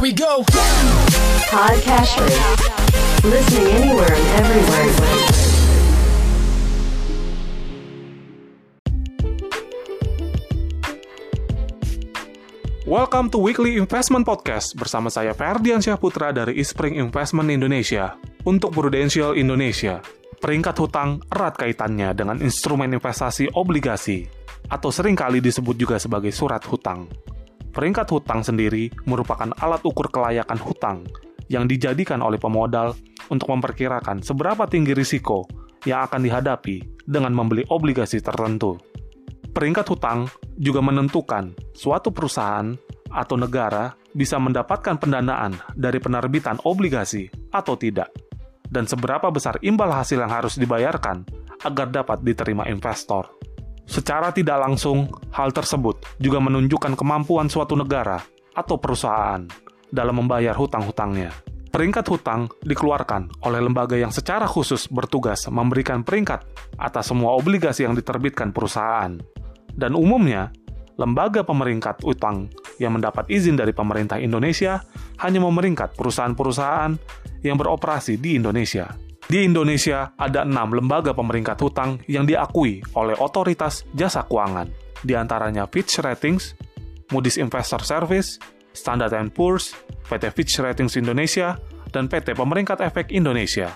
Here we go. Podcast Listening anywhere and everywhere. Welcome to Weekly Investment Podcast bersama saya Ferdian Syahputra dari Ispring Investment Indonesia untuk Prudential Indonesia. Peringkat hutang erat kaitannya dengan instrumen investasi obligasi atau sering kali disebut juga sebagai surat hutang. Peringkat hutang sendiri merupakan alat ukur kelayakan hutang yang dijadikan oleh pemodal untuk memperkirakan seberapa tinggi risiko yang akan dihadapi dengan membeli obligasi tertentu. Peringkat hutang juga menentukan suatu perusahaan atau negara bisa mendapatkan pendanaan dari penerbitan obligasi atau tidak, dan seberapa besar imbal hasil yang harus dibayarkan agar dapat diterima investor. Secara tidak langsung, hal tersebut juga menunjukkan kemampuan suatu negara atau perusahaan dalam membayar hutang-hutangnya. Peringkat hutang dikeluarkan oleh lembaga yang secara khusus bertugas memberikan peringkat atas semua obligasi yang diterbitkan perusahaan dan umumnya lembaga pemeringkat utang yang mendapat izin dari pemerintah Indonesia hanya memeringkat perusahaan-perusahaan yang beroperasi di Indonesia. Di Indonesia ada enam lembaga pemeringkat hutang yang diakui oleh otoritas jasa keuangan, di antaranya Fitch Ratings, Moody's Investor Service, Standard Poor's, PT Fitch Ratings Indonesia, dan PT Pemeringkat Efek Indonesia.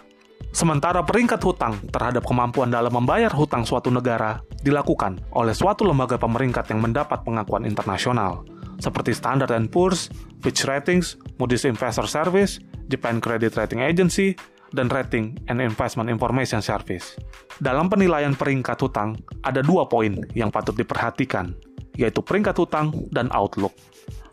Sementara peringkat hutang terhadap kemampuan dalam membayar hutang suatu negara dilakukan oleh suatu lembaga pemeringkat yang mendapat pengakuan internasional, seperti Standard Poor's, Fitch Ratings, Moody's Investor Service, Japan Credit Rating Agency, dan Rating and Investment Information Service. Dalam penilaian peringkat hutang, ada dua poin yang patut diperhatikan, yaitu peringkat hutang dan outlook.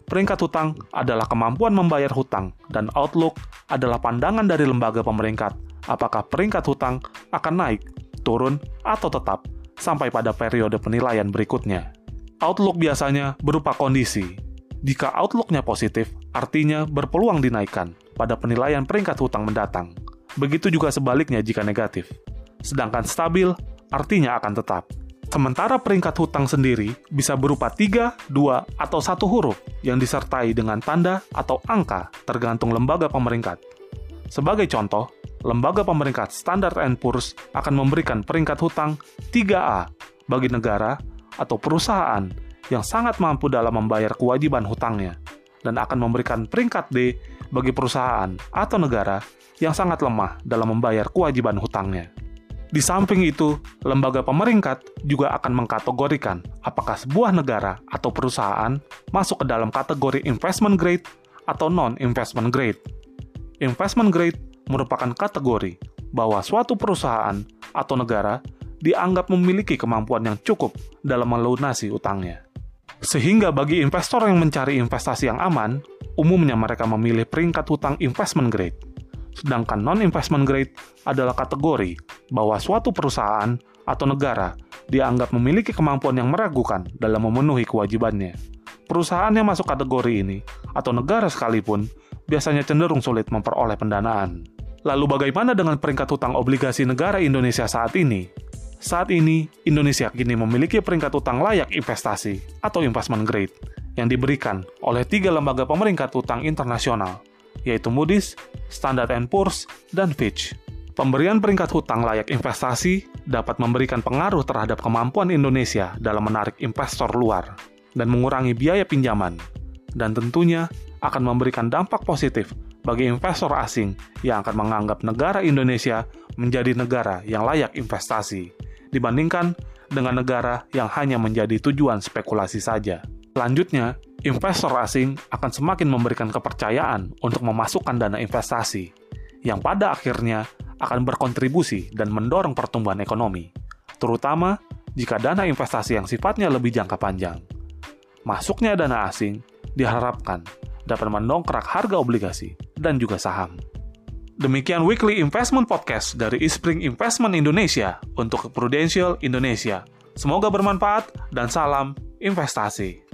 Peringkat hutang adalah kemampuan membayar hutang, dan outlook adalah pandangan dari lembaga pemeringkat apakah peringkat hutang akan naik, turun, atau tetap sampai pada periode penilaian berikutnya. Outlook biasanya berupa kondisi. Jika outlooknya positif, artinya berpeluang dinaikkan pada penilaian peringkat hutang mendatang. Begitu juga sebaliknya jika negatif. Sedangkan stabil, artinya akan tetap. Sementara peringkat hutang sendiri bisa berupa tiga, dua, atau satu huruf yang disertai dengan tanda atau angka tergantung lembaga pemeringkat. Sebagai contoh, lembaga pemeringkat Standard Poor's akan memberikan peringkat hutang 3A bagi negara atau perusahaan yang sangat mampu dalam membayar kewajiban hutangnya, dan akan memberikan peringkat D bagi perusahaan atau negara yang sangat lemah dalam membayar kewajiban hutangnya. Di samping itu, lembaga pemeringkat juga akan mengkategorikan apakah sebuah negara atau perusahaan masuk ke dalam kategori investment grade atau non-investment grade. Investment grade merupakan kategori bahwa suatu perusahaan atau negara dianggap memiliki kemampuan yang cukup dalam melunasi utangnya. Sehingga bagi investor yang mencari investasi yang aman, umumnya mereka memilih peringkat hutang investment grade. Sedangkan non-investment grade adalah kategori bahwa suatu perusahaan atau negara dianggap memiliki kemampuan yang meragukan dalam memenuhi kewajibannya. Perusahaan yang masuk kategori ini, atau negara sekalipun, biasanya cenderung sulit memperoleh pendanaan. Lalu bagaimana dengan peringkat hutang obligasi negara Indonesia saat ini? Saat ini, Indonesia kini memiliki peringkat hutang layak investasi atau investment grade yang diberikan oleh tiga lembaga pemeringkat hutang internasional, yaitu Moody's, Standard Poor's, dan Fitch. Pemberian peringkat hutang layak investasi dapat memberikan pengaruh terhadap kemampuan Indonesia dalam menarik investor luar dan mengurangi biaya pinjaman, dan tentunya akan memberikan dampak positif bagi investor asing yang akan menganggap negara Indonesia menjadi negara yang layak investasi, dibandingkan dengan negara yang hanya menjadi tujuan spekulasi saja. Selanjutnya, investor asing akan semakin memberikan kepercayaan untuk memasukkan dana investasi, yang pada akhirnya akan berkontribusi dan mendorong pertumbuhan ekonomi, terutama jika dana investasi yang sifatnya lebih jangka panjang. Masuknya dana asing diharapkan dapat mendongkrak harga obligasi dan juga saham. Demikian Weekly Investment Podcast dari Ispring Investment Indonesia untuk Prudential Indonesia. Semoga bermanfaat dan salam investasi.